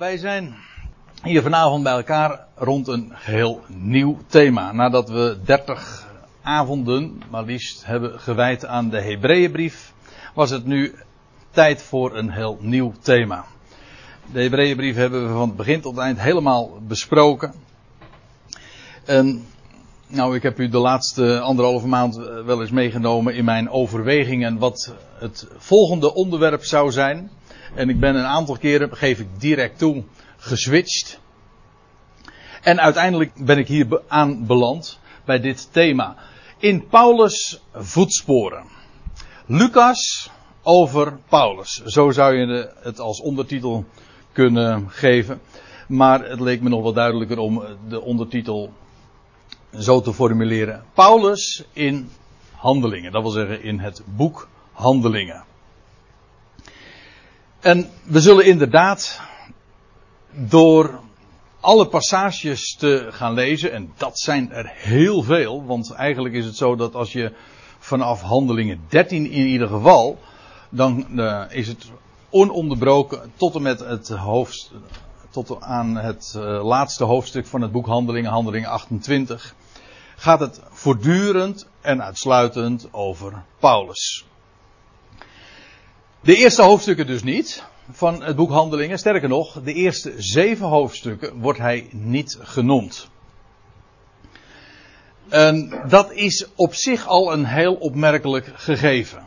Wij zijn hier vanavond bij elkaar rond een heel nieuw thema. Nadat we 30 avonden, maar liefst, hebben gewijd aan de Hebreeënbrief, was het nu tijd voor een heel nieuw thema. De Hebreeënbrief hebben we van het begin tot het eind helemaal besproken. En nou, ik heb u de laatste anderhalve maand eh, wel eens meegenomen in mijn overwegingen wat het volgende onderwerp zou zijn. En ik ben een aantal keren, geef ik direct toe, geswitcht. En uiteindelijk ben ik hier aan beland bij dit thema. In Paulus' voetsporen. Lucas over Paulus. Zo zou je het als ondertitel kunnen geven. Maar het leek me nog wel duidelijker om de ondertitel zo te formuleren. Paulus in Handelingen. Dat wil zeggen in het boek Handelingen. En we zullen inderdaad door alle passages te gaan lezen, en dat zijn er heel veel, want eigenlijk is het zo dat als je vanaf handelingen 13 in ieder geval, dan uh, is het ononderbroken tot en met het tot aan het uh, laatste hoofdstuk van het boek Handelingen, Handelingen 28, gaat het voortdurend en uitsluitend over Paulus. De eerste hoofdstukken dus niet van het boek Handelingen. Sterker nog, de eerste zeven hoofdstukken wordt hij niet genoemd. En dat is op zich al een heel opmerkelijk gegeven.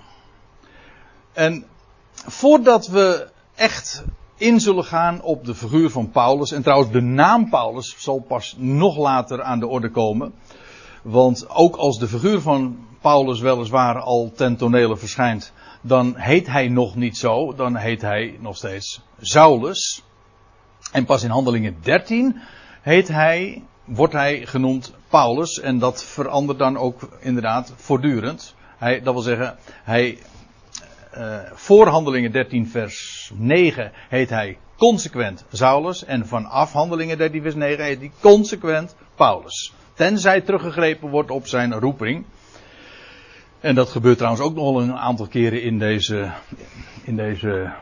En voordat we echt in zullen gaan op de figuur van Paulus, en trouwens de naam Paulus zal pas nog later aan de orde komen. Want ook als de figuur van Paulus weliswaar al ten verschijnt, dan heet hij nog niet zo, dan heet hij nog steeds Saulus. En pas in handelingen 13 heet hij, wordt hij genoemd Paulus en dat verandert dan ook inderdaad voortdurend. Hij, dat wil zeggen, hij, uh, voor handelingen 13 vers 9 heet hij consequent Saulus en vanaf handelingen 13 vers 9 heet hij consequent Paulus. Tenzij teruggegrepen wordt op zijn roeping. En dat gebeurt trouwens ook nog een aantal keren in deze, in deze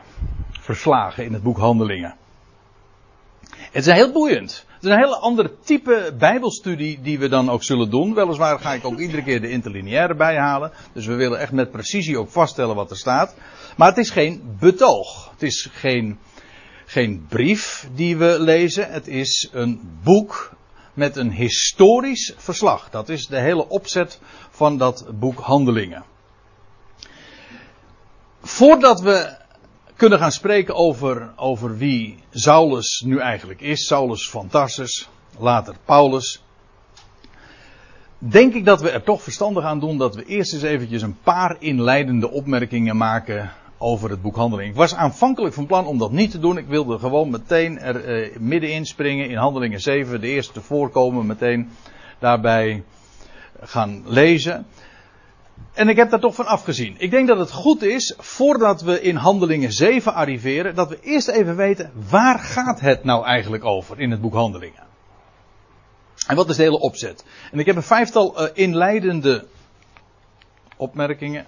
verslagen in het boek Handelingen. Het is heel boeiend. Het is een heel ander type bijbelstudie die we dan ook zullen doen. Weliswaar ga ik ook iedere keer de interlineaire bijhalen. Dus we willen echt met precisie ook vaststellen wat er staat. Maar het is geen betoog. Het is geen, geen brief die we lezen. Het is een boek met een historisch verslag. Dat is de hele opzet van dat boek Handelingen. Voordat we kunnen gaan spreken over, over wie Saulus nu eigenlijk is, Saulus van Tarsus, later Paulus, denk ik dat we er toch verstandig aan doen dat we eerst eens eventjes een paar inleidende opmerkingen maken over het boek Handelingen. Ik was aanvankelijk van plan om dat niet te doen. Ik wilde gewoon meteen er eh, middenin springen in Handelingen 7, de eerste voorkomen, meteen daarbij gaan lezen. En ik heb daar toch van afgezien. Ik denk dat het goed is, voordat we in Handelingen 7 arriveren, dat we eerst even weten, waar gaat het nou eigenlijk over in het boek Handelingen? En wat is de hele opzet? En ik heb een vijftal uh, inleidende opmerkingen.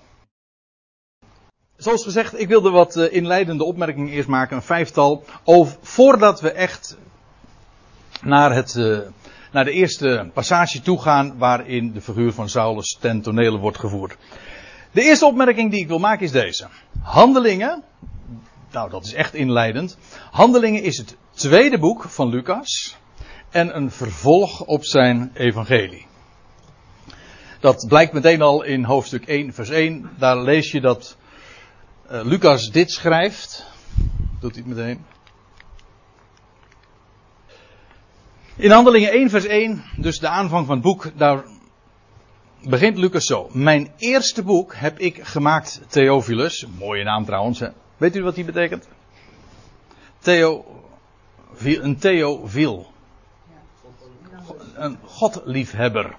Zoals gezegd, ik wilde wat uh, inleidende opmerkingen eerst maken, een vijftal, over, voordat we echt naar het, uh, naar de eerste passage toe gaan waarin de figuur van Saulus ten tonele wordt gevoerd. De eerste opmerking die ik wil maken is deze. Handelingen, nou dat is echt inleidend. Handelingen is het tweede boek van Lucas en een vervolg op zijn evangelie. Dat blijkt meteen al in hoofdstuk 1 vers 1. Daar lees je dat Lucas dit schrijft. Doet hij het meteen. In Handelingen 1 vers 1, dus de aanvang van het boek, daar begint Lucas zo. Mijn eerste boek heb ik gemaakt, Theophilus. Mooie naam trouwens. Hè? Weet u wat die betekent? Theo, een Theophil. Een godliefhebber.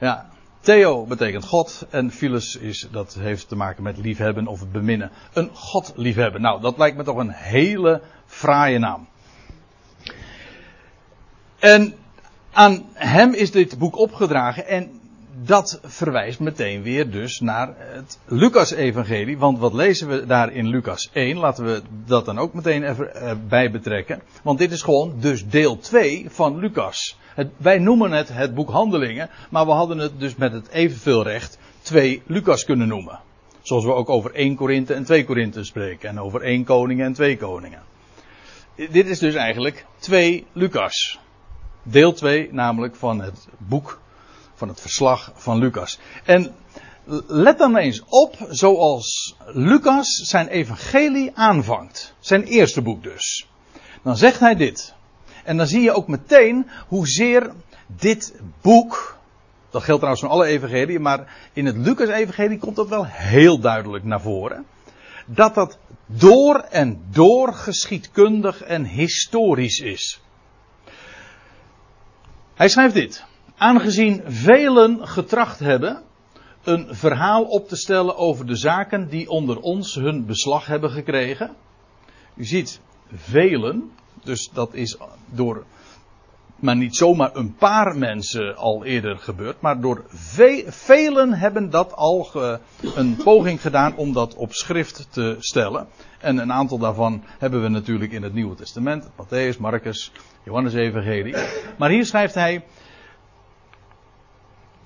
Ja, Theo betekent God en Philus is, dat heeft te maken met liefhebben of beminnen. Een God liefhebben. Nou, dat lijkt me toch een hele fraaie naam. En aan hem is dit boek opgedragen en dat verwijst meteen weer dus naar het Lucas-evangelie. Want wat lezen we daar in Lucas 1? Laten we dat dan ook meteen even eh, bij betrekken. Want dit is gewoon dus deel 2 van Lucas. Wij noemen het het boek Handelingen. Maar we hadden het dus met het evenveel recht 2 Lucas kunnen noemen. Zoals we ook over 1 Korinthe en 2 Korinthe spreken. En over 1 koningen en 2 koningen. Dit is dus eigenlijk 2 Lucas. Deel 2 namelijk van het boek van het verslag van Lucas. En let dan eens op, zoals Lucas zijn evangelie aanvangt. Zijn eerste boek dus. Dan zegt hij dit. En dan zie je ook meteen hoezeer dit boek. Dat geldt trouwens van alle evangelieën, maar in het Lucas-evangelie komt dat wel heel duidelijk naar voren. Dat dat door en door geschiedkundig en historisch is. Hij schrijft dit. Aangezien velen getracht hebben een verhaal op te stellen over de zaken die onder ons hun beslag hebben gekregen. U ziet, velen, dus dat is door, maar niet zomaar een paar mensen al eerder gebeurd, maar door ve velen hebben dat al ge, een poging gedaan om dat op schrift te stellen. En een aantal daarvan hebben we natuurlijk in het Nieuwe Testament, Matthäus, Marcus, Johannes Evangelie. Maar hier schrijft hij,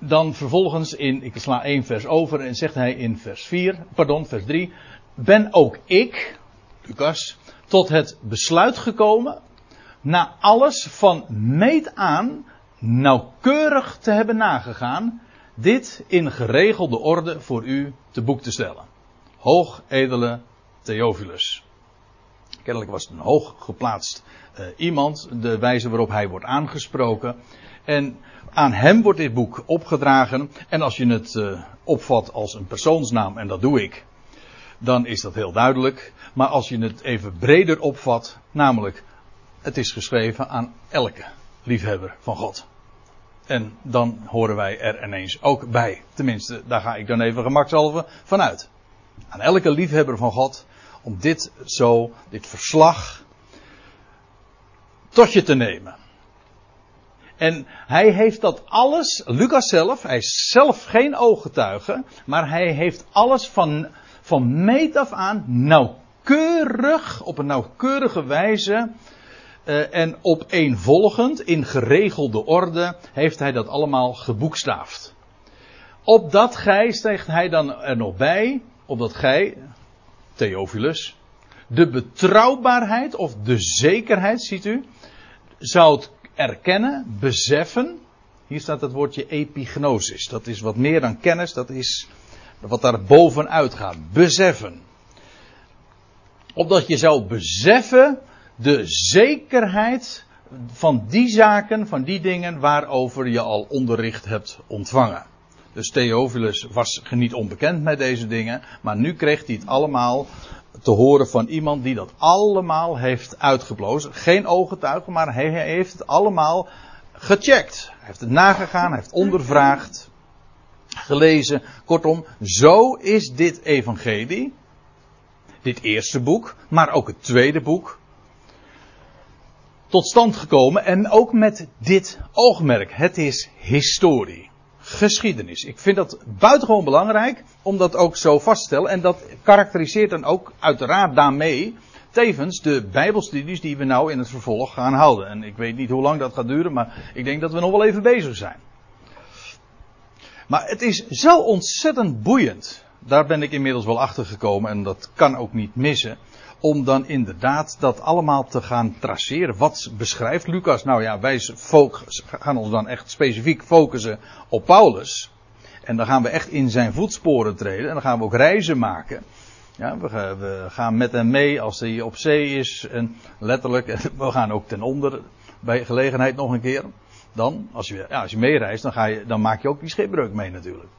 dan vervolgens in, ik sla één vers over en zegt hij in vers 4, pardon, vers 3, ben ook ik, Lucas, tot het besluit gekomen, na alles van meet aan nauwkeurig te hebben nagegaan, dit in geregelde orde voor u te boek te stellen. Hoog edele Theophilus. Kennelijk was het een hoog geplaatst uh, iemand, de wijze waarop hij wordt aangesproken. En aan hem wordt dit boek opgedragen. En als je het uh, opvat als een persoonsnaam, en dat doe ik, dan is dat heel duidelijk. Maar als je het even breder opvat, namelijk het is geschreven aan elke liefhebber van God. En dan horen wij er ineens ook bij. Tenminste, daar ga ik dan even gemakshalve vanuit. Aan elke liefhebber van God om dit zo, dit verslag, tot je te nemen. En hij heeft dat alles, Lucas zelf, hij is zelf geen ooggetuige, maar hij heeft alles van, van meet af aan nauwkeurig, op een nauwkeurige wijze uh, en opeenvolgend, in geregelde orde, heeft hij dat allemaal geboekstaafd. Opdat gij, stijgt hij dan er nog bij, opdat gij, Theophilus, de betrouwbaarheid of de zekerheid, ziet u, zou erkennen, beseffen. Hier staat het woordje epignosis. Dat is wat meer dan kennis, dat is wat daar bovenuit gaat. Beseffen. Opdat je zou beseffen de zekerheid van die zaken, van die dingen waarover je al onderricht hebt ontvangen. Dus Theophilus was niet onbekend met deze dingen, maar nu kreeg hij het allemaal te horen van iemand die dat allemaal heeft uitgeplozen. Geen ooggetuige, maar hij heeft het allemaal gecheckt. Hij heeft het nagegaan, hij heeft ondervraagd, gelezen. Kortom, zo is dit evangelie, dit eerste boek, maar ook het tweede boek, tot stand gekomen. En ook met dit oogmerk. Het is historie geschiedenis. Ik vind dat buitengewoon belangrijk om dat ook zo vast te stellen. En dat karakteriseert dan ook uiteraard daarmee tevens de Bijbelstudies die we nou in het vervolg gaan houden. En ik weet niet hoe lang dat gaat duren, maar ik denk dat we nog wel even bezig zijn. Maar het is zo ontzettend boeiend. Daar ben ik inmiddels wel achter gekomen en dat kan ook niet missen om dan inderdaad dat allemaal te gaan traceren. Wat beschrijft Lucas? Nou ja, wij gaan ons dan echt specifiek focussen op Paulus. En dan gaan we echt in zijn voetsporen treden. En dan gaan we ook reizen maken. Ja, we, gaan met hem mee als hij op zee is. En letterlijk, we gaan ook ten onder bij gelegenheid nog een keer. Dan, als je, ja, je meereist, dan, dan maak je ook die schipbreuk mee natuurlijk.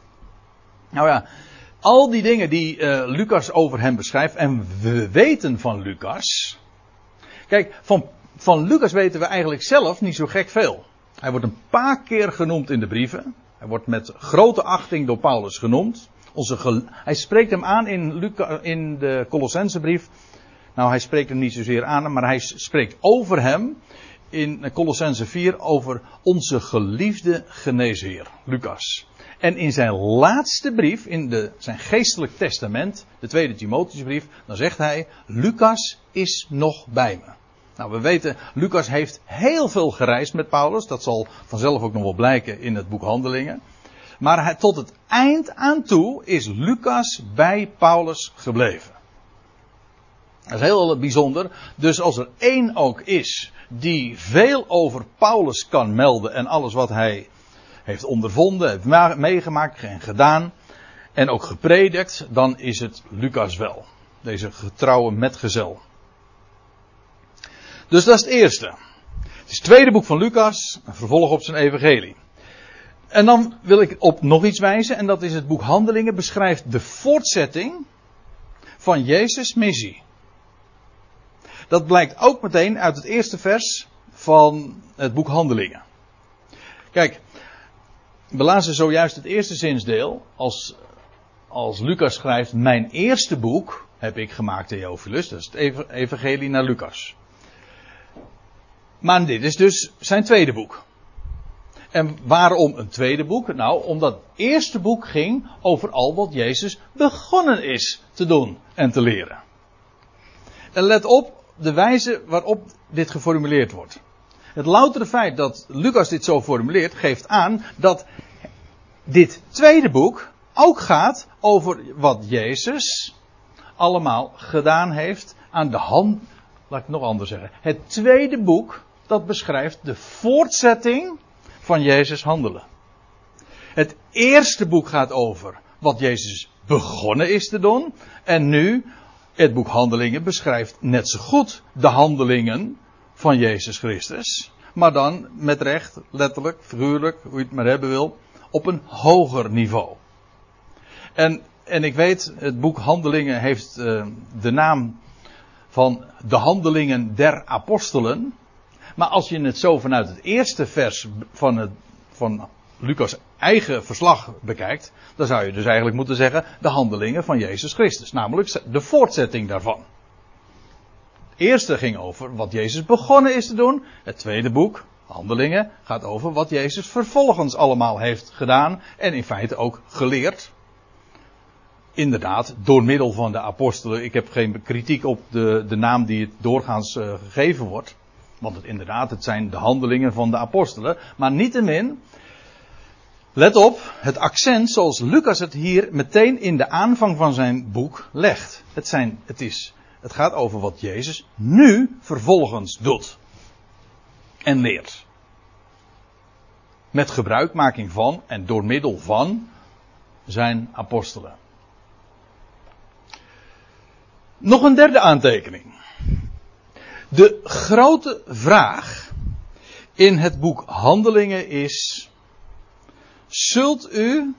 Nou ja, al die dingen die uh, Lucas over hem beschrijft, en we weten van Lucas. Kijk, van, van Lucas weten we eigenlijk zelf niet zo gek veel. Hij wordt een paar keer genoemd in de brieven. Hij wordt met grote achting door Paulus genoemd. Onze hij spreekt hem aan in, Luca, in de Colossensebrief. Nou, hij spreekt hem niet zozeer aan, maar hij spreekt over hem in Colossense 4 over onze geliefde geneesheer, Lucas. En in zijn laatste brief, in de, zijn geestelijk testament, de tweede Timotheusbrief, dan zegt hij, Lucas is nog bij me. Nou, we weten, Lucas heeft heel veel gereisd met Paulus. Dat zal vanzelf ook nog wel blijken in het boek Handelingen. Maar hij, tot het eind aan toe is Lucas bij Paulus gebleven. Dat is heel bijzonder. Dus als er één ook is die veel over Paulus kan melden en alles wat hij heeft ondervonden, heeft meegemaakt en gedaan en ook gepredikt, dan is het Lucas wel. Deze getrouwe metgezel. Dus dat is het eerste. Het is het tweede boek van Lucas, een vervolg op zijn evangelie. En dan wil ik op nog iets wijzen, en dat is het boek Handelingen beschrijft de voortzetting van Jezus' missie. Dat blijkt ook meteen uit het eerste vers van het boek Handelingen. Kijk, we lazen zojuist het eerste zinsdeel. Als, als Lucas schrijft: Mijn eerste boek heb ik gemaakt, Theophilus. Dat is het Evangelie naar Lucas. Maar dit is dus zijn tweede boek. En waarom een tweede boek? Nou, omdat het eerste boek ging over al wat Jezus begonnen is te doen en te leren. En let op de wijze waarop dit geformuleerd wordt. Het loutere feit dat Lucas dit zo formuleert, geeft aan dat dit tweede boek ook gaat over wat Jezus allemaal gedaan heeft aan de hand. Laat ik het nog anders zeggen. Het tweede boek dat beschrijft de voortzetting van Jezus handelen. Het eerste boek gaat over wat Jezus begonnen is te doen. En nu, het boek Handelingen beschrijft net zo goed de handelingen van Jezus Christus. Maar dan met recht, letterlijk, figuurlijk, hoe je het maar hebben wil, op een hoger niveau. En, en ik weet, het boek Handelingen heeft uh, de naam van de Handelingen der Apostelen. Maar als je het zo vanuit het eerste vers van, het, van Lucas' eigen verslag bekijkt, dan zou je dus eigenlijk moeten zeggen de handelingen van Jezus Christus. Namelijk de voortzetting daarvan. Het eerste ging over wat Jezus begonnen is te doen. Het tweede boek, Handelingen, gaat over wat Jezus vervolgens allemaal heeft gedaan en in feite ook geleerd. Inderdaad, door middel van de apostelen. Ik heb geen kritiek op de, de naam die het doorgaans uh, gegeven wordt. Want het, inderdaad, het zijn de handelingen van de apostelen. Maar niettemin, let op, het accent zoals Lucas het hier meteen in de aanvang van zijn boek legt. Het, zijn, het, is, het gaat over wat Jezus nu vervolgens doet. En leert. Met gebruikmaking van en door middel van zijn apostelen. Nog een derde aantekening. De grote vraag in het boek Handelingen is: Zult u,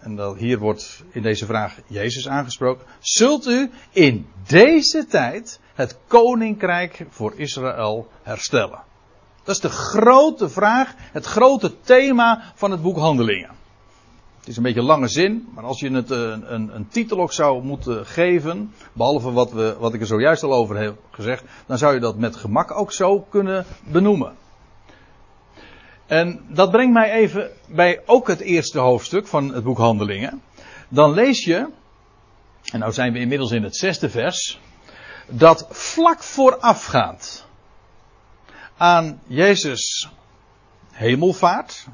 en dat hier wordt in deze vraag Jezus aangesproken, zult u in deze tijd het koninkrijk voor Israël herstellen? Dat is de grote vraag, het grote thema van het boek Handelingen. Het is een beetje een lange zin, maar als je het een, een, een, titel ook zou moeten geven, behalve wat, we, wat ik er zojuist al over heb gezegd, dan zou je dat met gemak ook zo kunnen benoemen. En dat brengt mij even bij ook het eerste hoofdstuk van het boek Handelingen. Dan lees je, en nou zijn we inmiddels in het zesde vers, dat vlak voorafgaand aan Jezus hemelvaart,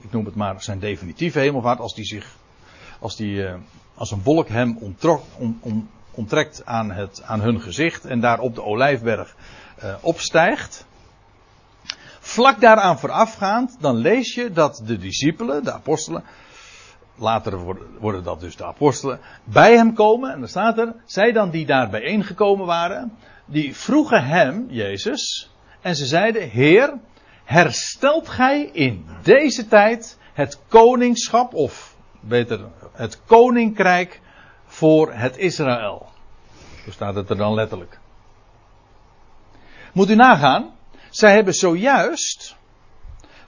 ik noem het maar zijn definitieve hemelvaart, als die zich, als die, uh, als een wolk hem onttrok, on, onttrekt aan, het, aan hun gezicht en daar op de olijfberg uh, opstijgt. Vlak daaraan voorafgaand, dan lees je dat de discipelen, de apostelen, later worden, dat dus de apostelen, bij hem komen. En dan staat er, zij dan die daar bijeengekomen waren, die vroegen hem, Jezus, en ze zeiden, Heer, herstelt gij in deze tijd het koningschap, of beter het koninkrijk voor het Israël. Zo staat het er dan letterlijk. Moet u nagaan, zij hebben zojuist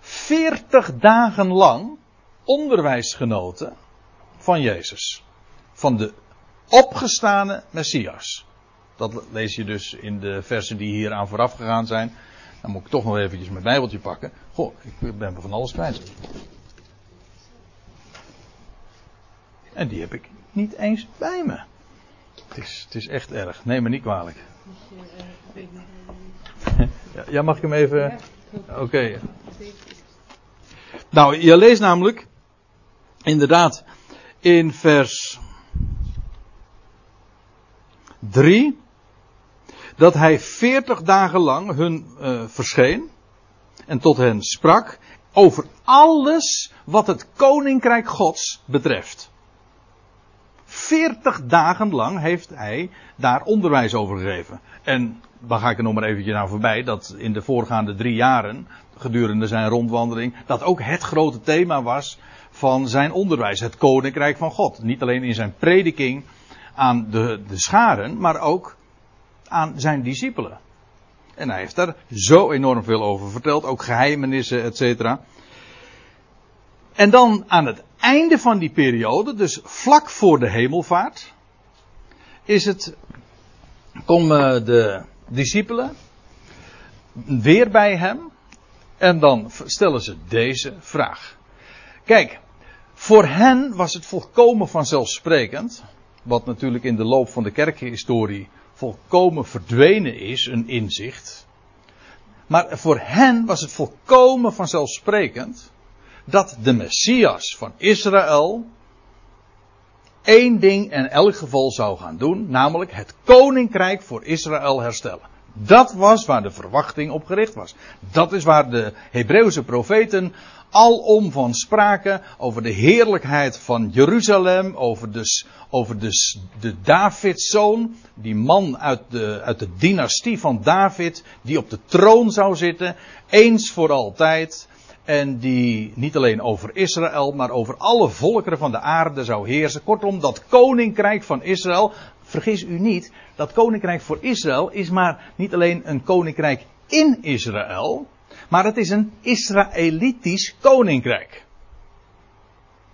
40 dagen lang onderwijs genoten van Jezus. Van de opgestane Messias. Dat lees je dus in de versen die hier aan vooraf gegaan zijn. Dan moet ik toch nog even mijn Bijbeltje pakken. Goh, ik ben me van alles kwijt. En die heb ik niet eens bij me. Het is, het is echt erg. Neem me niet kwalijk. Ja, mag ik hem even. Oké. Nou, je leest namelijk. Inderdaad. In vers 3. Dat hij 40 dagen lang hun uh, verscheen. En tot hen sprak. Over alles wat het koninkrijk Gods betreft. 40 dagen lang heeft hij daar onderwijs over gegeven. En dan ga ik er nog maar eventjes naar voorbij, dat in de voorgaande drie jaren, gedurende zijn rondwandeling, dat ook het grote thema was van zijn onderwijs, het koninkrijk van God. Niet alleen in zijn prediking aan de, de scharen, maar ook aan zijn discipelen. En hij heeft daar zo enorm veel over verteld, ook geheimenissen, et cetera. En dan aan het einde van die periode, dus vlak voor de hemelvaart, is het, komen de discipelen weer bij hem en dan stellen ze deze vraag. Kijk, voor hen was het volkomen vanzelfsprekend, wat natuurlijk in de loop van de kerkhistorie volkomen verdwenen is, een inzicht. Maar voor hen was het volkomen vanzelfsprekend dat de Messias van Israël één ding in elk geval zou gaan doen, namelijk het koninkrijk voor Israël herstellen. Dat was waar de verwachting op gericht was. Dat is waar de Hebreeuwse profeten alom van spraken over de heerlijkheid van Jeruzalem, over, de, over de, de Davidszoon, die man uit de, uit de dynastie van David, die op de troon zou zitten, eens voor altijd. En die niet alleen over Israël, maar over alle volkeren van de aarde zou heersen. Kortom, dat koninkrijk van Israël. Vergis u niet, dat koninkrijk voor Israël is maar niet alleen een koninkrijk in Israël. Maar het is een Israëlitisch koninkrijk.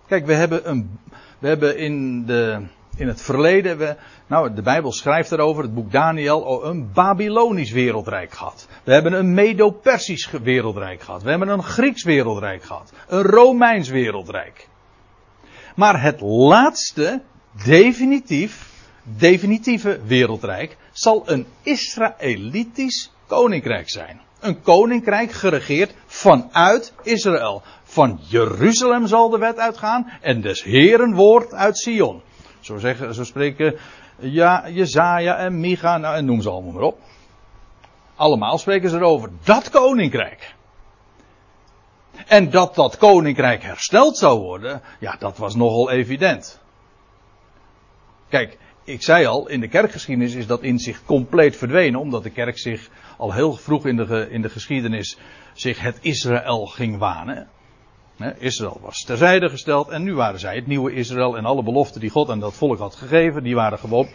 Kijk, we hebben, een, we hebben in, de, in het verleden, we, nou, de Bijbel schrijft erover, het boek Daniel, een Babylonisch wereldrijk gehad. We hebben een Medo-Persisch wereldrijk gehad. We hebben een Grieks wereldrijk gehad. Een Romeins wereldrijk. Maar het laatste, definitief, definitieve wereldrijk, zal een Israëlitisch koninkrijk zijn. Een koninkrijk geregeerd vanuit Israël. Van Jeruzalem zal de wet uitgaan en des Heren woord uit Sion. Zo, zeggen, zo spreken ja, Jezaja en Micha, nou, en noem ze allemaal maar op. Allemaal spreken ze erover. Dat koninkrijk. En dat dat koninkrijk hersteld zou worden, ja, dat was nogal evident. Kijk, ik zei al, in de kerkgeschiedenis is dat inzicht compleet verdwenen, omdat de kerk zich al heel vroeg in de, in de geschiedenis zich het Israël ging wanen. Israël was terzijde gesteld en nu waren zij het nieuwe Israël en alle beloften die God aan dat volk had gegeven, die waren gewoon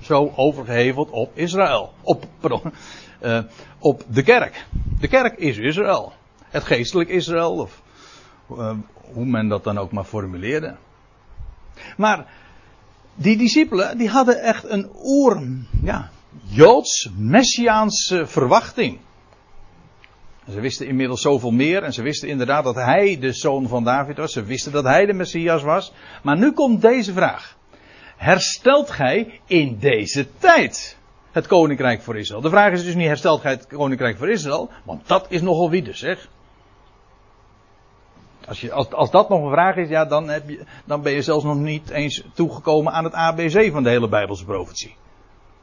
zo overgeheveld op Israël. Op, pardon, uh, op de kerk. De kerk is Israël. Het geestelijk Israël, of uh, hoe men dat dan ook maar formuleerde. Maar die discipelen, die hadden echt een oer, ja, Joods, Messiaanse verwachting. Ze wisten inmiddels zoveel meer en ze wisten inderdaad dat hij de zoon van David was. Ze wisten dat hij de Messias was. Maar nu komt deze vraag. Herstelt gij in deze tijd het koninkrijk voor Israël? De vraag is dus niet herstelt gij het koninkrijk voor Israël, want dat is nogal wie dus zeg. Als, je, als, als dat nog een vraag is, ja, dan, heb je, dan ben je zelfs nog niet eens toegekomen aan het ABC van de hele Bijbelse profetie.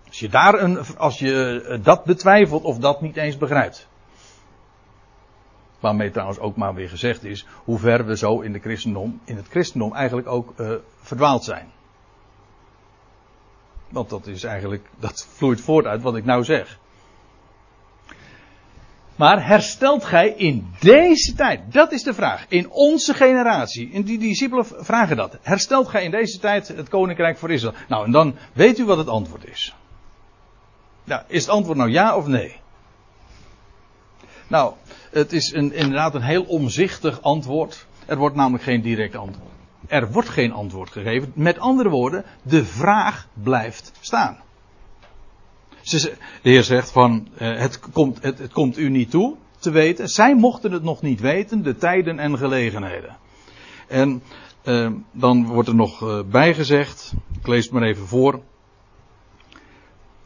Als je, daar een, als je dat betwijfelt of dat niet eens begrijpt. Waarmee trouwens ook maar weer gezegd is hoe ver we zo in, christendom, in het christendom eigenlijk ook uh, verdwaald zijn. Want dat is eigenlijk, dat vloeit voort uit wat ik nou zeg. Maar herstelt gij in deze tijd? Dat is de vraag. In onze generatie. En die discipelen vragen dat. Herstelt gij in deze tijd het koninkrijk voor Israël? Nou, en dan weet u wat het antwoord is. Nou, is het antwoord nou ja of nee? Nou, het is een, inderdaad een heel omzichtig antwoord. Er wordt namelijk geen direct antwoord. Er wordt geen antwoord gegeven. Met andere woorden, de vraag blijft staan. De Heer zegt van, eh, het komt, het, het komt u niet toe te weten. Zij mochten het nog niet weten, de tijden en gelegenheden. En Uh, dan wordt er nog uh, bijgezegd, ik lees het maar even voor.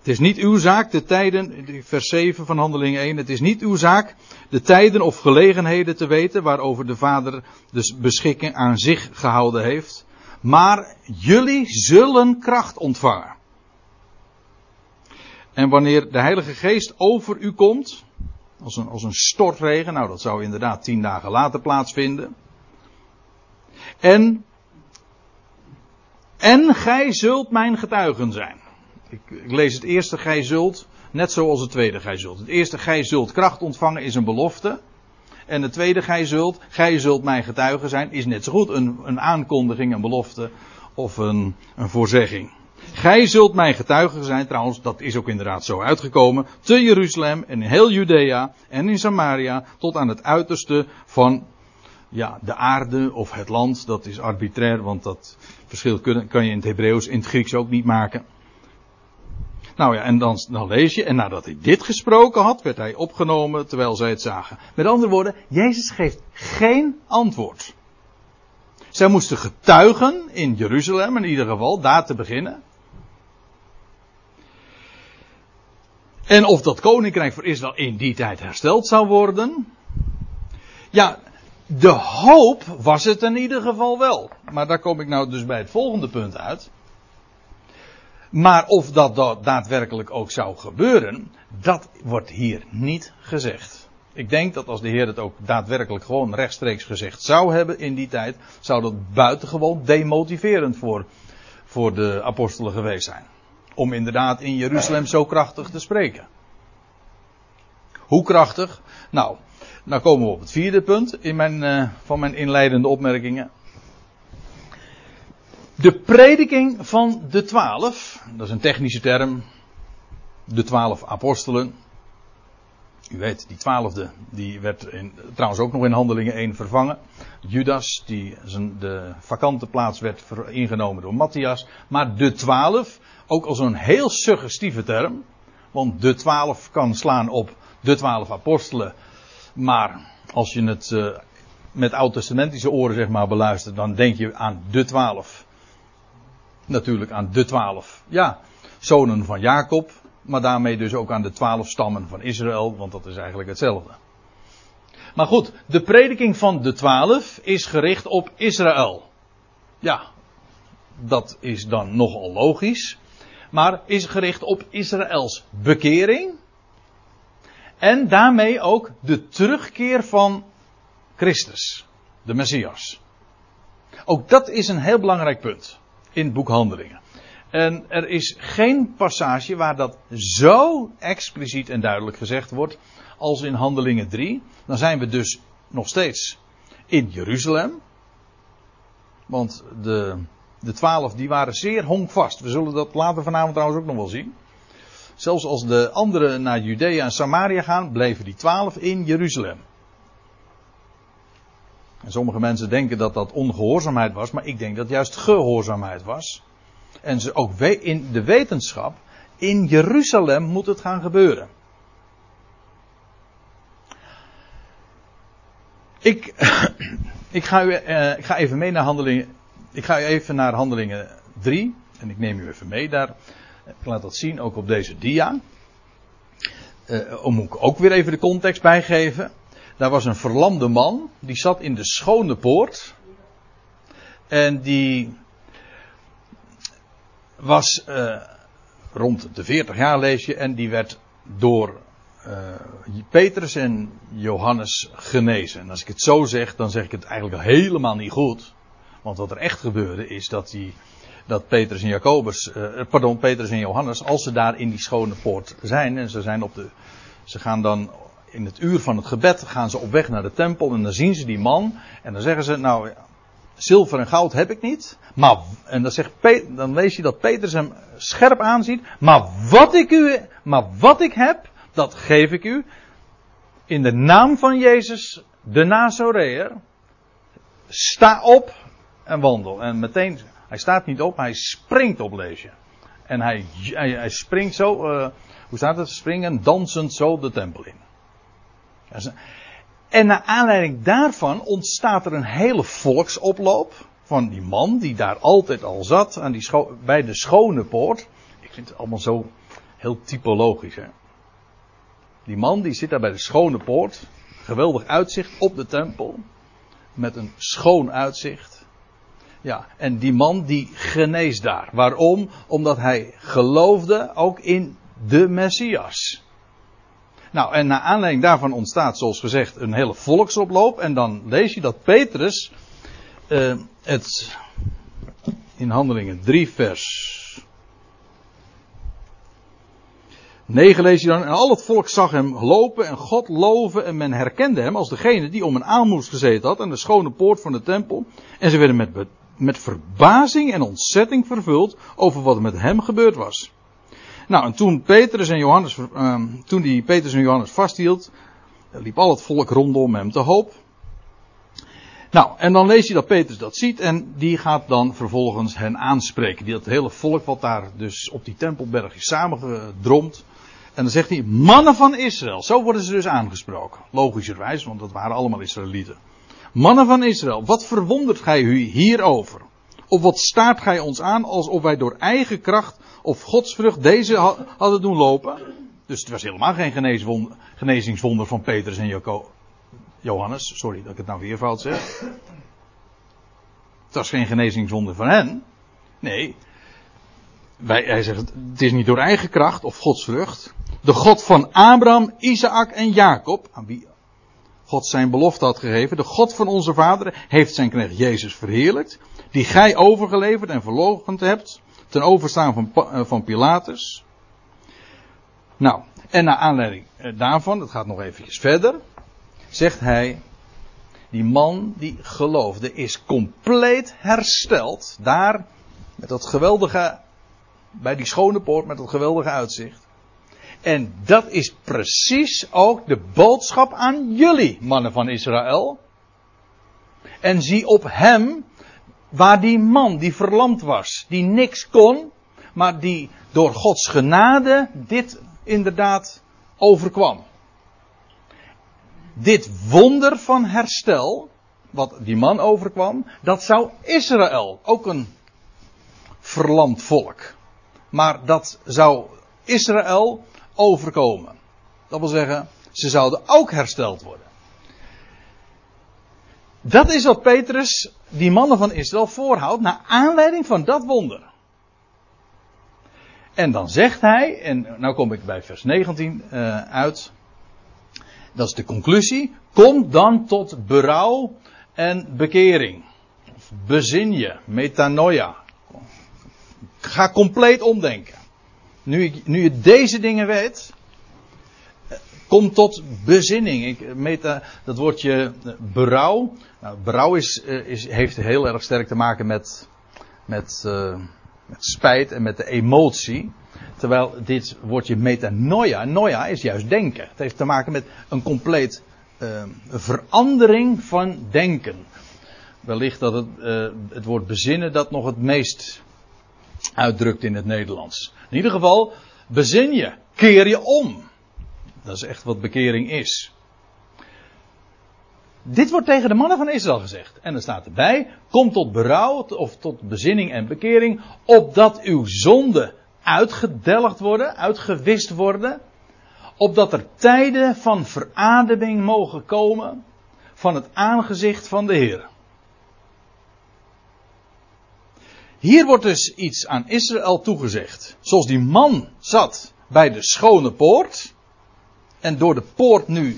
Het is niet uw zaak de tijden, vers 7 van handeling 1, het is niet uw zaak de tijden of gelegenheden te weten waarover de Vader dus beschikking aan zich gehouden heeft. Maar jullie zullen kracht ontvangen. En wanneer de Heilige Geest over u komt, als een, als een stortregen, nou dat zou inderdaad tien dagen later plaatsvinden. En, en gij zult mijn getuigen zijn. Ik, lees het eerste gij zult, net zoals het tweede gij zult. Het eerste gij zult kracht ontvangen is een belofte. En het tweede gij zult, gij zult mijn getuigen zijn, is net zo goed een, een aankondiging, een belofte of een, een voorzegging. Gij zult mijn getuigen zijn, trouwens, dat is ook inderdaad zo uitgekomen, te Jeruzalem en in heel Judea en in Samaria, tot aan het uiterste van ja, de aarde of het land. Dat is arbitrair, want dat verschil kan je in het Hebreeuws, in het Grieks ook niet maken. Nou ja, en dan, dan lees je, en nadat hij dit gesproken had, werd hij opgenomen terwijl zij het zagen. Met andere woorden, Jezus geeft geen antwoord. Zij moesten getuigen in Jeruzalem, in ieder geval, daar te beginnen. En of dat koninkrijk voor Israël in die tijd hersteld zou worden. Ja, de hoop was het in ieder geval wel. Maar daar kom ik nou dus bij het volgende punt uit. Maar of dat daadwerkelijk ook zou gebeuren, dat wordt hier niet gezegd. Ik denk dat als de Heer het ook daadwerkelijk gewoon rechtstreeks gezegd zou hebben in die tijd, zou dat buitengewoon demotiverend voor, voor de apostelen geweest zijn. Om inderdaad in Jeruzalem zo krachtig te spreken. Hoe krachtig? Nou, nou komen we op het vierde punt in mijn, uh, van mijn inleidende opmerkingen. De prediking van de twaalf, dat is een technische term. De twaalf apostelen. U weet, die twaalfde, die werd in, trouwens ook nog in handelingen 1 vervangen. Judas, die zijn, de vakante plaats werd ingenomen door Matthias. Maar de twaalf, ook al zo'n heel suggestieve term. Want de twaalf kan slaan op de twaalf apostelen. Maar als je het uh, met oud-testamentische oren zeg maar beluistert, dan denk je aan de twaalf. Natuurlijk aan de twaalf. Ja, zonen van Jacob. Maar daarmee dus ook aan de twaalf stammen van Israël, want dat is eigenlijk hetzelfde. Maar goed, de prediking van de twaalf is gericht op Israël. Ja, dat is dan nogal logisch. Maar is gericht op Israëls bekering. En daarmee ook de terugkeer van Christus, de Messias. Ook dat is een heel belangrijk punt in het boek Handelingen. En er is geen passage waar dat zo expliciet en duidelijk gezegd wordt als in Handelingen 3. Dan zijn we dus nog steeds in Jeruzalem. Want de, de twaalf die waren zeer honkvast. We zullen dat later vanavond trouwens ook nog wel zien. Zelfs als de anderen naar Judea en Samaria gaan, bleven die twaalf in Jeruzalem. En sommige mensen denken dat dat ongehoorzaamheid was, maar ik denk dat juist gehoorzaamheid was. En ze ook in de wetenschap, in Jeruzalem moet het gaan gebeuren. Ik, ik, ga, u, uh, ik ga even mee naar handelingen. Ik ga even naar handelingen 3. En ik neem u even mee daar. Ik laat dat zien ook op deze dia. Uh, om ik ook weer even de context bijgeven. Daar was een verlamde man. Die zat in de schone poort. En die was uh, rond de 40 jaar lees je. En die werd door uh, Petrus en Johannes genezen. En als ik het zo zeg, dan zeg ik het eigenlijk helemaal niet goed. Want wat er echt gebeurde is dat die dat Petrus en Jacobus, uh, pardon, Petrus en Johannes, als ze daar in die schone poort zijn en ze zijn op de, ze gaan dan in het uur van het gebed gaan ze op weg naar de tempel en dan zien ze die man en dan zeggen ze, nou, zilver en goud heb ik niet, maar, en dan, zegt dan lees je dat Petrus hem scherp aanziet, maar wat ik u, maar wat ik heb, dat geef ik u, in de naam van Jezus, de Nazoreër, sta op en wandel. En meteen hij staat niet op, hij springt op, lees je. En hij, hij, springt zo, uh, hoe staat het? Springen, dansend zo de tempel in. En naar aanleiding daarvan ontstaat er een hele volksoploop. van die man die daar altijd al zat aan die bij de schone poort. Ik vind het allemaal zo heel typologisch. Hè? Die man die zit daar bij de schone poort. Geweldig uitzicht op de tempel. Met een schoon uitzicht. Ja, en die man die geneest daar. Waarom? Omdat hij geloofde ook in de Messias. Nou, en naar aanleiding daarvan ontstaat, zoals gezegd, een hele volksoploop. En dan lees je dat Petrus uh, het in Handelingen 3, vers 9 lees je dan. En al het volk zag hem lopen en God loven. En men herkende hem als degene die om een aalmoes gezeten had aan de schone poort van de tempel. En ze werden met, met verbazing en ontzetting vervuld over wat met hem gebeurd was. Nou, en toen Petrus en Johannes, uh, toen die Petrus en Johannes vasthield, liep al het volk rondom hem te hoop. Nou, en dan lees je dat Petrus dat ziet en die gaat dan vervolgens hen aanspreken. Die, dat hele volk wat daar dus op die tempelberg is samengedromd. En dan zegt hij, mannen van Israël. Zo worden ze dus aangesproken. Logischerwijs, want dat waren allemaal Israëlieten. Mannen van Israël, wat verwondert gij u hierover? Of wat staart gij ons aan alsof wij door eigen kracht of godsvrucht deze hadden doen lopen? Dus het was helemaal geen genezingswonder van Petrus en Johannes. Sorry dat ik het nou weer fout zeg. Het was geen genezingswonder van hen. Nee. Wij, hij zegt, het is niet door eigen kracht of godsvrucht. De God van Abraham, Isaac en Jacob, aan wie God zijn belofte had gegeven. De God van onze vaderen heeft zijn knecht Jezus verheerlijkt. Die gij overgeleverd en verloochend hebt. Ten overstaan van, eh, van Pilatus. Nou, en naar aanleiding eh, daarvan, het gaat nog eventjes verder. Zegt hij, die man die geloofde is compleet hersteld. Daar, met dat geweldige, bij die schone poort, met dat geweldige uitzicht. En dat is precies ook de boodschap aan jullie, mannen van Israël. En zie op hem, waar die man die verlamd was, die niks kon, maar die door Gods genade dit inderdaad overkwam. Dit wonder van herstel, wat die man overkwam, dat zou Israël, ook een verlamd volk. Maar dat zou Israël overkomen. Dat wil zeggen, ze zouden ook hersteld worden. Dat is wat Petrus die mannen van Israël voorhoudt naar aanleiding van dat wonder. En dan zegt hij, en nou kom ik bij vers 19 uh, eh, uit. Dat is de conclusie. Kom dan tot berouw en bekering. Of bezin je, metanoia. Ga compleet omdenken. Nu, nu je deze dingen weet, kom tot bezinning. Ik, meta, dat woordje berouw. Nou, berouw is, eh, is, heeft heel erg sterk te maken met, met, uh, met spijt en met de emotie. Terwijl dit woordje metanoia, noia is juist denken. Het heeft te maken met een compleet verandering van denken. Wellicht dat het, het woord bezinnen dat nog het meest uitdrukt in het Nederlands. In ieder geval, bezin je, keer je om. Dat is echt wat bekering is. Dit wordt tegen de mannen van Israël gezegd. En er staat erbij: kom tot berouw of tot bezinning en bekering, opdat uw zonden uitgedelgd worden, uitgewist worden, opdat er tijden van verademing mogen komen van het aangezicht van de Heer. Hier wordt dus iets aan Israël toegezegd. Zoals die man zat bij de schone poort. En door de poort nu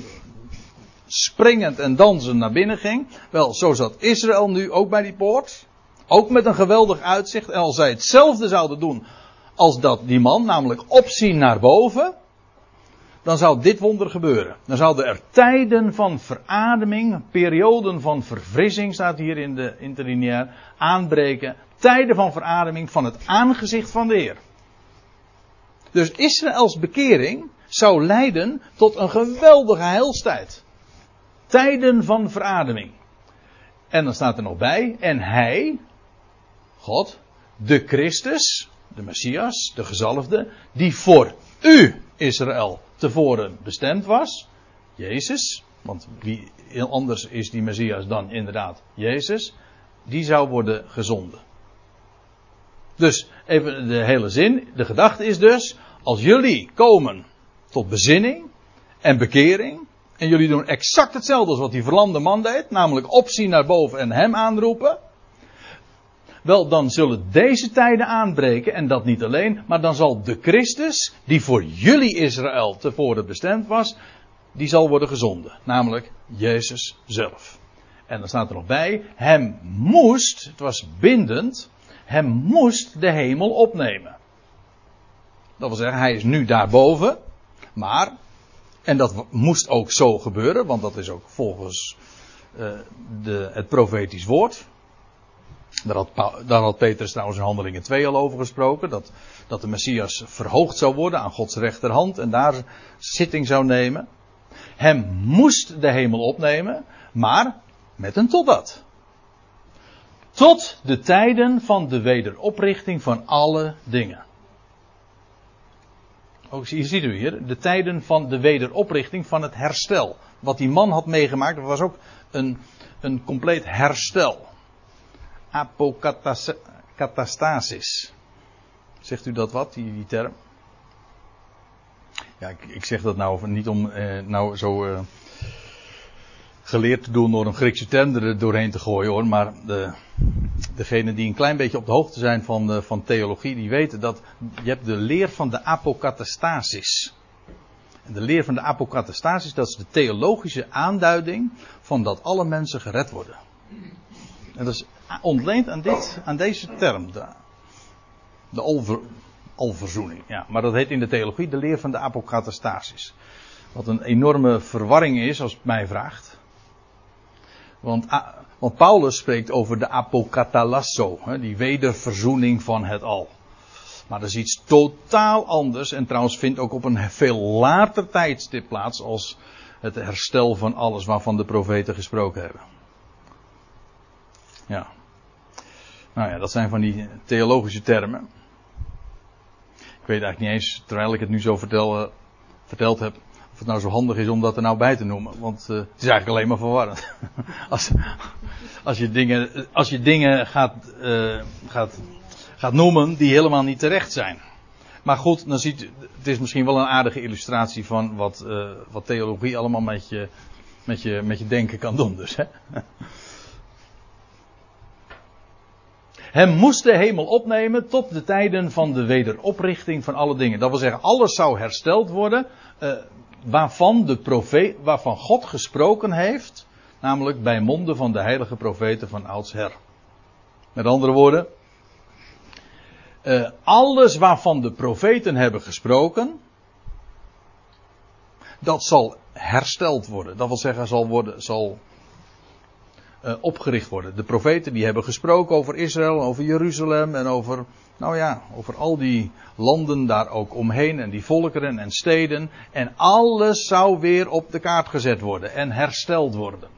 springend en dansend naar binnen ging. Wel, zo zat Israël nu ook bij die poort. Ook met een geweldig uitzicht. En als zij hetzelfde zouden doen als dat die man, namelijk opzien naar boven, dan zou dit wonder gebeuren. Dan zouden er tijden van verademing, perioden van verfrissing, staat hier in de interlineair, aanbreken. Tijden van verademing van het aangezicht van de Heer. Dus Israëls bekering zou leiden tot een geweldige heilstijd. Tijden van verademing. En dan staat er nog bij, en hij, God, de Christus, de Messias, de gezalfde, die voor u, Israël, tevoren bestemd was. Jezus, want wie anders is die Messias dan inderdaad Jezus. die zou worden gezonden. Dus even de hele zin. De gedachte is dus, als jullie komen tot bezinning en bekering, en jullie doen exact hetzelfde als wat die verlamde man deed, namelijk opzien naar boven en hem aanroepen, wel, dan zullen deze tijden aanbreken en dat niet alleen, maar dan zal de Christus, die voor jullie Israël tevoren bestemd was, die zal worden gezonden. Namelijk Jezus zelf. En dan staat er nog bij, hem moest, het was bindend, hem moest de hemel opnemen. Dat wil zeggen, hij is nu daarboven, maar, en dat moest ook zo gebeuren, want dat is ook volgens uh, de, het profetisch woord. Daar had, daar Petrus trouwens in Handelingen 2 al over gesproken. Dat, dat de Messias verhoogd zou worden aan Gods rechterhand en daar zitting zou nemen. Hem moest de hemel opnemen, maar met een totdat. Tot de tijden van de wederoprichting van alle dingen. Ook hier ziet u hier, de tijden van de wederoprichting van het herstel. Wat die man had meegemaakt, was ook een, een compleet herstel apokatastasis. Zegt u dat wat, die, die term? Ja, ik, ik, zeg dat nou niet om eh, nou zo eh, geleerd te doen door een Griekse term er doorheen te gooien hoor. Maar de, degenen die een klein beetje op de hoogte zijn van, uh, van theologie, die weten dat je hebt de leer van de apokatastasis. En de leer van de apokatastasis, dat is de theologische aanduiding van dat alle mensen gered worden. En dat is ontleend aan, dit, aan deze term. De, de alver, alverzoening. Ja, maar dat heet in de theologie de leer van de apokatastasis. Wat een enorme verwarring is, als het mij vraagt. Want, want Paulus spreekt over de apokatalasso, die wederverzoening van het al. Maar dat is iets totaal anders en trouwens vindt ook op een veel later tijdstip plaats als het herstel van alles waarvan de profeten gesproken hebben. Ja. Nou ja, dat zijn van die theologische termen. Ik weet eigenlijk niet eens, terwijl ik het nu zo vertel, uh, verteld heb, of het nou zo handig is om dat er nou bij te noemen. Want uh, het is eigenlijk alleen maar verwarrend. als, als, je dingen, als je dingen gaat, uh, gaat, gaat noemen die helemaal niet terecht zijn. Maar goed, dan ziet, het is misschien wel een aardige illustratie van wat, wat theologie allemaal met je, met, je, met je denken kan doen. Dus, hè? Hem moest de hemel opnemen tot de tijden van de wederoprichting van alle dingen. Dat wil zeggen, alles zou hersteld worden waarvan, de profeet, waarvan God gesproken heeft, namelijk bij monden van de heilige profeten van oudsher. Met andere woorden, uh, alles waarvan de profeten hebben gesproken, dat zal hersteld worden. Dat wil zeggen, zal, worden, zal uh, opgericht worden. De profeten die hebben gesproken over Israël, over Jeruzalem en over, nou ja, over al die landen daar ook omheen en die volkeren en steden. En alles zou weer op de kaart gezet worden en hersteld worden.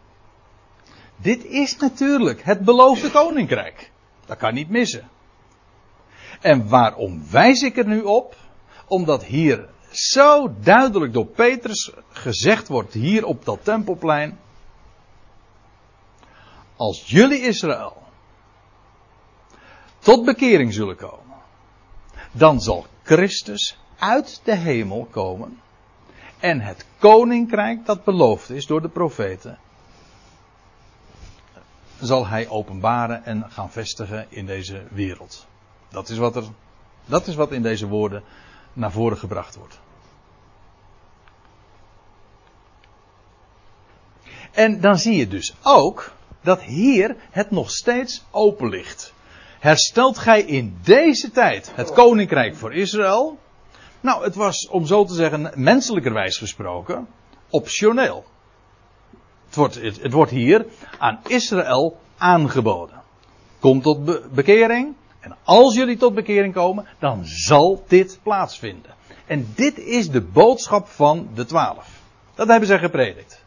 Dit is natuurlijk het beloofde koninkrijk. Dat kan niet missen. En waarom wijs ik er nu op? Omdat hier zo duidelijk door Petrus gezegd wordt, hier op dat tempelplein als jullie Israël tot bekering zullen komen, dan zal Christus uit de hemel komen en het koninkrijk dat beloofd is door de profeten, zal hij openbaren en gaan vestigen in deze wereld. Dat is wat er, dat is wat in deze woorden naar voren gebracht wordt. En dan zie je dus ook dat hier het nog steeds open ligt. Herstelt gij in deze tijd het koninkrijk voor Israël? Nou, het was, om zo te zeggen, menselijkerwijs gesproken, optioneel. Het wordt, het, wordt hier aan Israël aangeboden. Kom tot bekering. En als jullie tot bekering komen, dan zal dit plaatsvinden. En dit is de boodschap van de twaalf. Dat hebben zij gepredikt.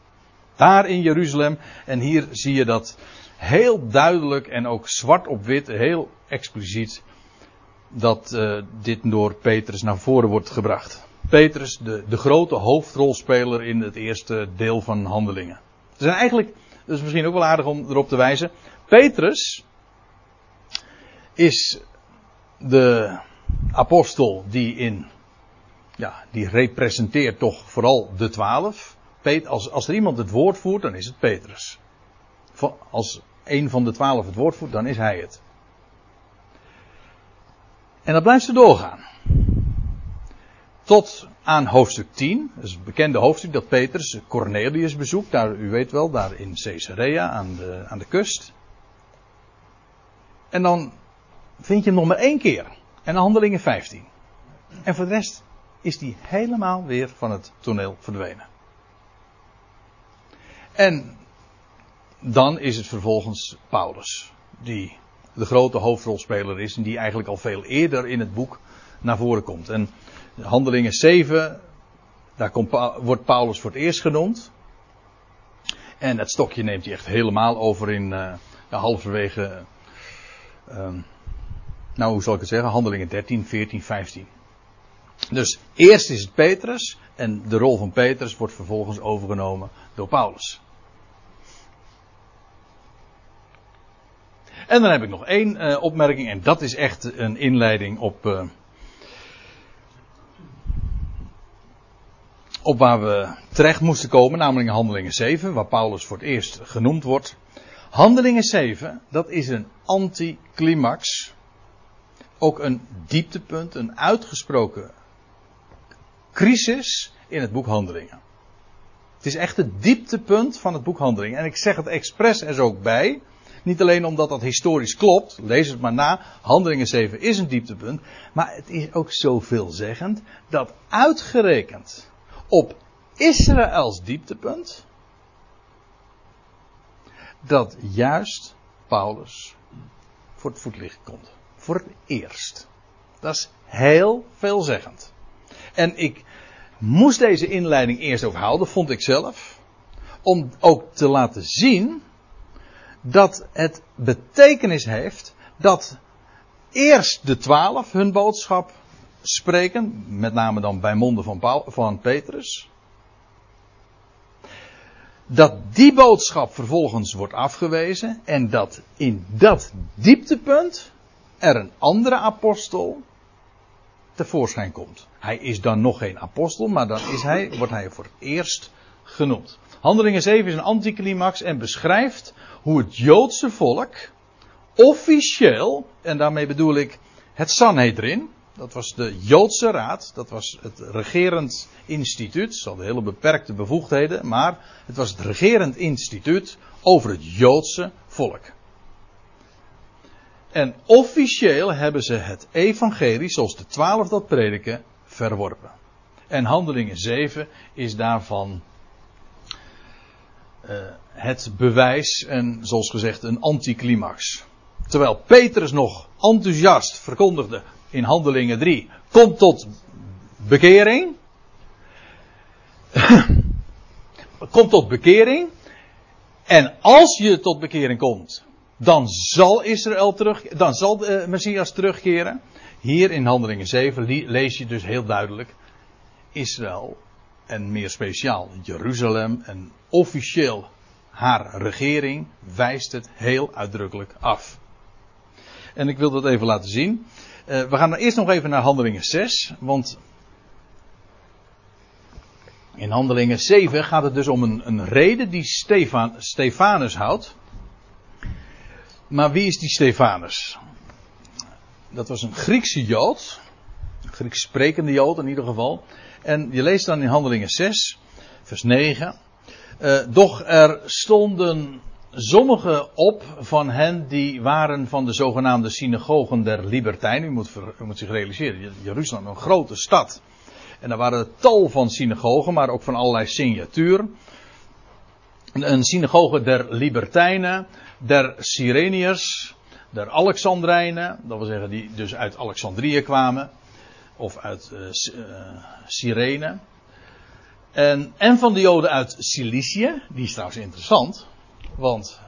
Daar in Jeruzalem. En hier zie je dat heel duidelijk en ook zwart op wit, heel expliciet, dat uh, dit door Petrus naar voren wordt gebracht. Petrus, de, de grote hoofdrolspeler in het eerste deel van Handelingen. Er zijn eigenlijk, dat is misschien ook wel aardig om erop te wijzen, Petrus is de apostel die in, ja, die representeert toch vooral de twaalf. Als, als er iemand het woord voert, dan is het Petrus. Als een van de twaalf het woord voert, dan is hij het. En dan blijft ze doorgaan. Tot aan hoofdstuk 10. Dat is het bekende hoofdstuk dat Petrus Cornelius bezoekt. Daar, u weet wel, daar in Caesarea aan de, aan de kust. En dan vind je hem nog maar één keer. En handelingen 15. En voor de rest is hij helemaal weer van het toneel verdwenen. En dan is het vervolgens Paulus. Die de grote hoofdrolspeler is. En die eigenlijk al veel eerder in het boek naar voren komt. En Handelingen 7, daar wordt Paulus voor het eerst genoemd. En dat stokje neemt hij echt helemaal over in uh, halverwege. Uh, nou, hoe zal ik het zeggen? Handelingen 13, 14, 15. Dus eerst is het Petrus. En de rol van Petrus wordt vervolgens overgenomen door Paulus. En dan heb ik nog één uh, opmerking. En dat is echt een inleiding op. Uh, op waar we terecht moesten komen, namelijk Handelingen 7, waar Paulus voor het eerst genoemd wordt. Handelingen 7, dat is een anticlimax. Ook een dieptepunt, een uitgesproken crisis in het boek Handelingen. Het is echt het dieptepunt van het boek Handelingen. En ik zeg het expres er ook bij. Niet alleen omdat dat historisch klopt, lees het maar na. Handelingen 7 is een dieptepunt. Maar het is ook zo veelzeggend dat uitgerekend op Israëls dieptepunt, dat juist Paulus voor het voetlicht komt. Voor het eerst. Dat is heel veelzeggend. En ik moest deze inleiding eerst ook houden, vond ik zelf. Om ook te laten zien dat het betekenis heeft dat eerst de twaalf hun boodschap spreken, met name dan bij monden van, Paul, van Petrus. Dat die boodschap vervolgens wordt afgewezen en dat in dat dieptepunt er een andere apostel tevoorschijn komt. Hij is dan nog geen apostel, maar dan is hij, wordt hij voor het eerst genoemd. Handelingen 7 is een anticlimax en beschrijft hoe het Joodse volk officieel, en daarmee bedoel ik het Sanhedrin, dat was de Joodse Raad. Dat was het regerend instituut. Ze hadden hele beperkte bevoegdheden. Maar het was het regerend instituut over het Joodse volk. En officieel hebben ze het evangelie, zoals de twaalf dat prediken, verworpen. En handelingen 7 is daarvan uh, het bewijs en zoals gezegd een anticlimax. Terwijl Petrus nog enthousiast verkondigde, in Handelingen 3. Komt tot bekering. komt tot bekering. En als je tot bekering komt, dan zal Israël terug, dan zal de Messias terugkeren. Hier in Handelingen 7 lees je dus heel duidelijk Israël en meer speciaal Jeruzalem en officieel haar regering wijst het heel uitdrukkelijk af. En ik wil dat even laten zien. Uh, we gaan eerst nog even naar Handelingen 6, want in Handelingen 7 gaat het dus om een, een reden die Stefan, Stefanus houdt. Maar wie is die Stefanus? Dat was een Griekse Jood, een Grieks sprekende Jood in ieder geval. En je leest dan in Handelingen 6, vers 9. Uh, doch er stonden Sommige op van hen die waren van de zogenaamde synagogen der Libertijnen. U moet, moet zich realiseren, Jeruzalem een grote stad. En daar waren tal van synagogen, maar ook van allerlei signatuur. Een synagoge der Libertijnen, der Sireniërs, der Alexandrijnen. Dat wil zeggen die dus uit Alexandrië kwamen. Of uit uh, Cyrene. En, en van de Joden uit Cilicië. Die is trouwens interessant. Want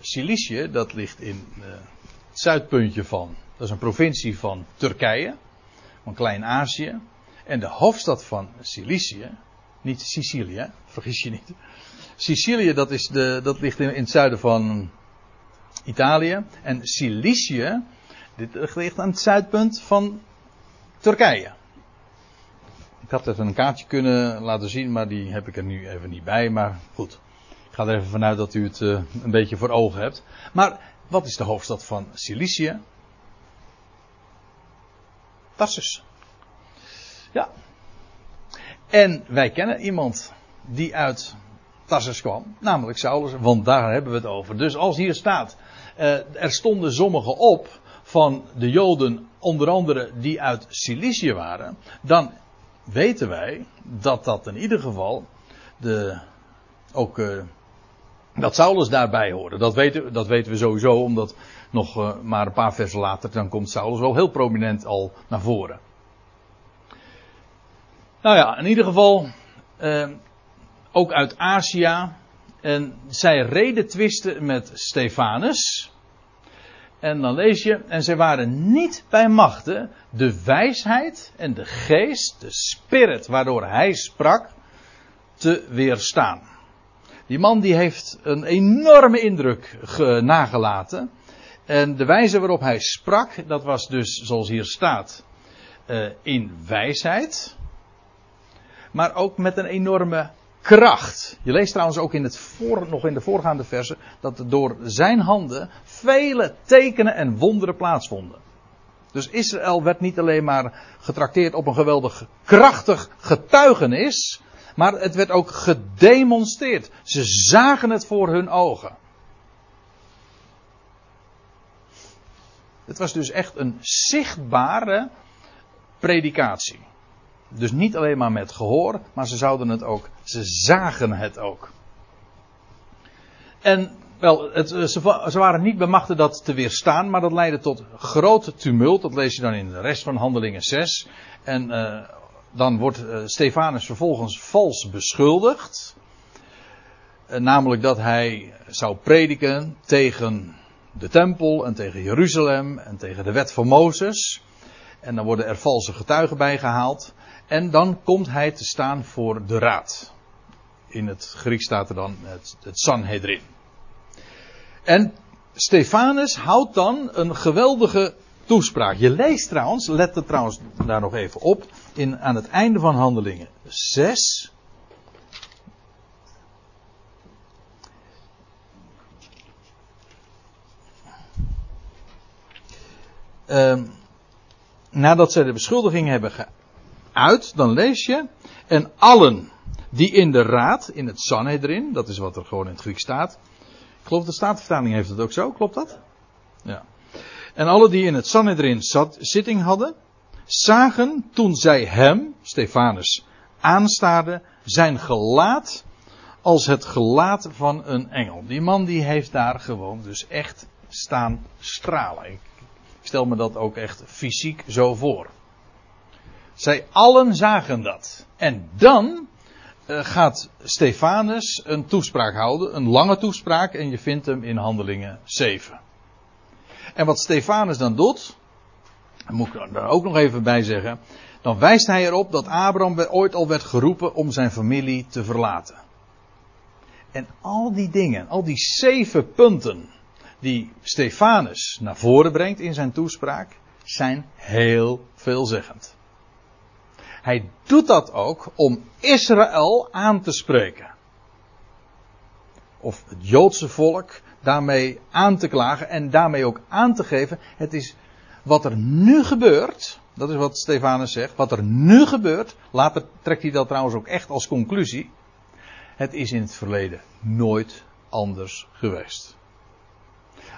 Cilicië, dat ligt in uh, het zuidpuntje van, dat is een provincie van Turkije, van Klein-Azië. En de hoofdstad van Cilicië, niet Sicilië, vergis je niet. Sicilië, dat, is de, dat ligt in, in het zuiden van Italië. En Cilicië, Dit ligt aan het zuidpunt van Turkije. Ik had even een kaartje kunnen laten zien, maar die heb ik er nu even niet bij. Maar goed, ik ga er even vanuit dat u het uh, een beetje voor ogen hebt. Maar wat is de hoofdstad van Cilicië? Tarsus. Ja. En wij kennen iemand die uit Tarsus kwam, namelijk Saulus, want daar hebben we het over. Dus als hier staat, uh, er stonden sommigen op van de Joden, onder andere die uit Cilicië waren, dan weten wij dat dat in ieder geval de, ook uh, dat Saulus daarbij hoorde. Dat weten, dat weten we sowieso, omdat nog uh, maar een paar versen later, dan komt Saulus wel heel prominent al naar voren. Nou ja, in ieder geval, ook uit Azië. En zij reden twisten met Stefanus. En dan lees je, en zij waren niet bij machten de wijsheid en de geest, de spirit waardoor hij sprak, te weerstaan. Die man die heeft een enorme indruk nagelaten. En de wijze waarop hij sprak, dat was dus zoals hier staat, uh, in wijsheid. Maar ook met een enorme kracht. Je leest trouwens ook in het voor, nog in de voorgaande versen dat door zijn handen vele tekenen en wonderen plaatsvonden. Dus Israël werd niet alleen maar getrakteerd op een geweldig krachtig getuigenis, maar het werd ook gedemonstreerd. Ze zagen het voor hun ogen. Het was dus echt een zichtbare predikatie. Dus niet alleen maar met gehoor, maar ze zouden het ook, ze zagen het ook. En wel, het, ze, ze, waren niet bemachtigd dat te weerstaan, maar dat leidde tot grote tumult. Dat lees je dan in de rest van Handelingen 6. En uh, dan wordt uh, Stefanus vervolgens vals beschuldigd. Namelijk dat hij zou prediken tegen de tempel en tegen Jeruzalem en tegen de wet van Mozes. En dan worden er valse getuigen bijgehaald. En dan komt hij te staan voor de raad. In het Grieks staat er dan het, Sanhedrin. En Stefanus houdt dan een geweldige toespraak. Je leest trouwens, let er trouwens daar nog even op, in, aan het einde van Handelingen 6. Um, nadat ze de beschuldiging hebben geuit, dan lees je. En allen die in de raad, in het Sanhedrin, dat is wat er gewoon in het Grieks staat. Ik geloof de Statenvertaling heeft het ook zo, klopt dat? Ja. En alle die in het Sanhedrin zat, zitting hadden, zagen toen zij hem, Stefanus, aanstaarden, zijn gelaat als het gelaat van een engel. Die man die heeft daar gewoon dus echt staan stralen. Ik stel me dat ook echt fysiek zo voor. Zij allen zagen dat. En dan uh, gaat Stefanus een toespraak houden, een lange toespraak, en je vindt hem in Handelingen 7. En wat Stefanus dan doet, moet ik er ook nog even bij zeggen, dan wijst hij erop dat Abraham ooit al werd geroepen om zijn familie te verlaten. En al die dingen, al die zeven punten die Stefanus naar voren brengt in zijn toespraak, zijn heel veelzeggend. Hij doet dat ook om Israël aan te spreken. Of het Joodse volk daarmee aan te klagen en daarmee ook aan te geven. Het is wat er nu gebeurt. Dat is wat Stefanus zegt. Wat er nu gebeurt. Later trekt hij dat trouwens ook echt als conclusie. Het is in het verleden nooit anders geweest.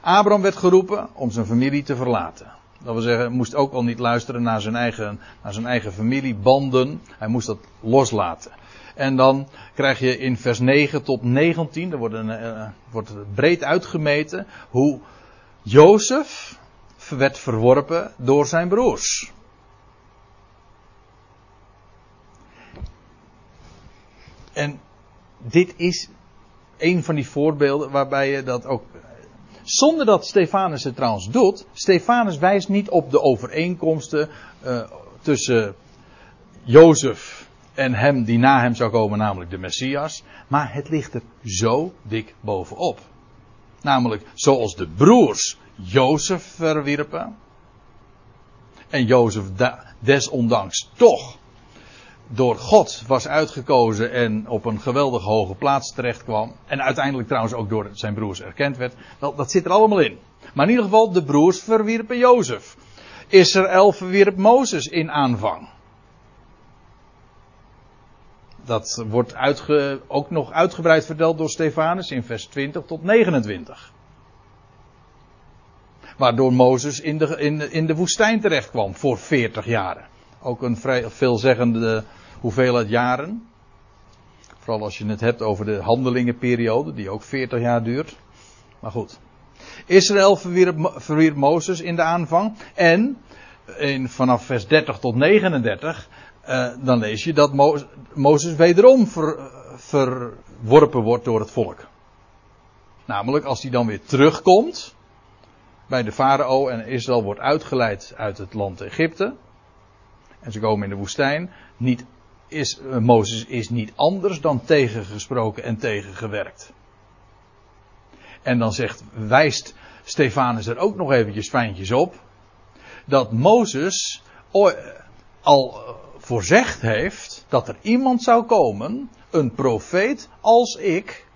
Abraham werd geroepen om zijn familie te verlaten. Dat wil zeggen, moest ook al niet luisteren naar zijn eigen, naar zijn eigen familiebanden. Hij moest dat loslaten. En dan krijg je in vers 9 tot 19, er wordt, een, uh, wordt breed uitgemeten, hoe Jozef werd verworpen door zijn broers. En dit is een van die voorbeelden waarbij je dat ook zonder dat Stefanus het trouwens doet. Stefanus wijst niet op de overeenkomsten uh, tussen Jozef en hem die na hem zou komen, namelijk de Messias. Maar het ligt er zo dik bovenop. Namelijk zoals de broers Jozef verwierpen. En Jozef desondanks toch door God was uitgekozen en op een geweldig hoge plaats terecht kwam. En uiteindelijk trouwens ook door zijn broers erkend werd. Wel, dat zit er allemaal in. Maar in ieder geval, de broers verwierpen Jozef. Israël verwierp Mozes in aanvang. Dat wordt ook nog uitgebreid verteld door Stefanus in vers 20 tot 29. Waardoor Mozes in de, in, in de woestijn terecht kwam voor 40 jaren. Ook een vrij veelzeggende hoeveelheid jaren. Vooral als je het hebt over de handelingenperiode, die ook 40 jaar duurt. Maar goed. Israël verwierp, verwierp Mozes in de aanvang. En in, vanaf vers 30 tot 39, uh, dan lees je dat Mo Mozes wederom ver, verworpen wordt door het volk. Namelijk als hij dan weer terugkomt bij de farao en Israël wordt uitgeleid uit het land Egypte. En ze komen in de woestijn. Niet, is, uh, Mozes is niet anders dan tegengesproken en tegengewerkt. En dan zegt, wijst Stefanus er ook nog eventjes fijntjes op. Dat Mozes al voorzegd heeft dat er iemand zou komen, een profeet als ik.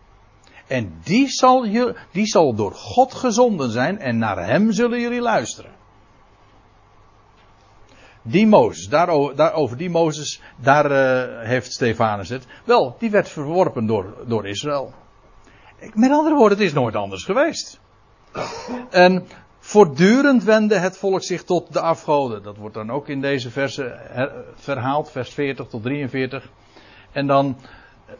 En die zal, die zal door God gezonden zijn en naar hem zullen jullie luisteren. Die Mozes, daarover, daarover die Mozes, daar uh, heeft Stefanus het. Wel, die werd verworpen door, door Israël. Met andere woorden, het is nooit anders geweest. En voortdurend wendde het volk zich tot de afgoden. Dat wordt dan ook in deze verse verhaald, vers 40 tot 43. En dan eh,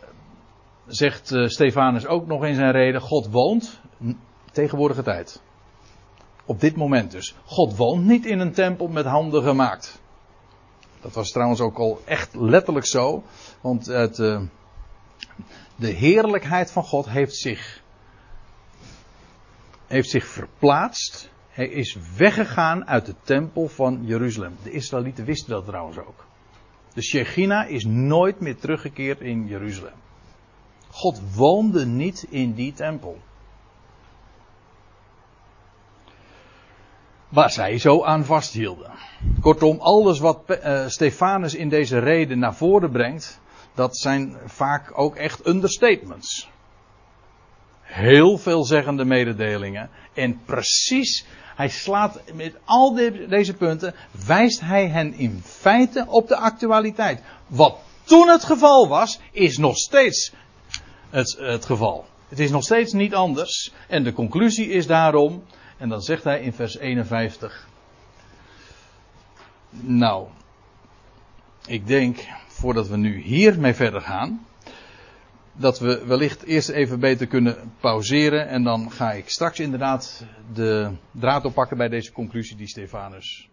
zegt uh, Stefanus ook nog in zijn reden: God woont, tegenwoordige tijd. Op dit moment dus. God woont niet in een tempel met handen gemaakt. Dat was trouwens ook al echt letterlijk zo. Want het, uh, de heerlijkheid van God heeft zich, heeft zich verplaatst. Hij is weggegaan uit de tempel van Jeruzalem. De Israëlieten wisten dat trouwens ook. De Shechina is nooit meer teruggekeerd in Jeruzalem. God woonde niet in die tempel. Waar zij zo aan vasthielden. Kortom, alles wat uh, Stefanus in deze reden naar voren brengt, dat zijn vaak ook echt understatements. Heel veelzeggende mededelingen. En precies, hij slaat met al deze punten, wijst hij hen in feite op de actualiteit. Wat toen het geval was, is nog steeds het, het geval. Het is nog steeds niet anders. En de conclusie is daarom, en dan zegt hij in vers 51. Nou, ik denk voordat we nu hiermee verder gaan, dat we wellicht eerst even beter kunnen pauzeren en dan ga ik straks inderdaad de draad oppakken bij deze conclusie die Stefanus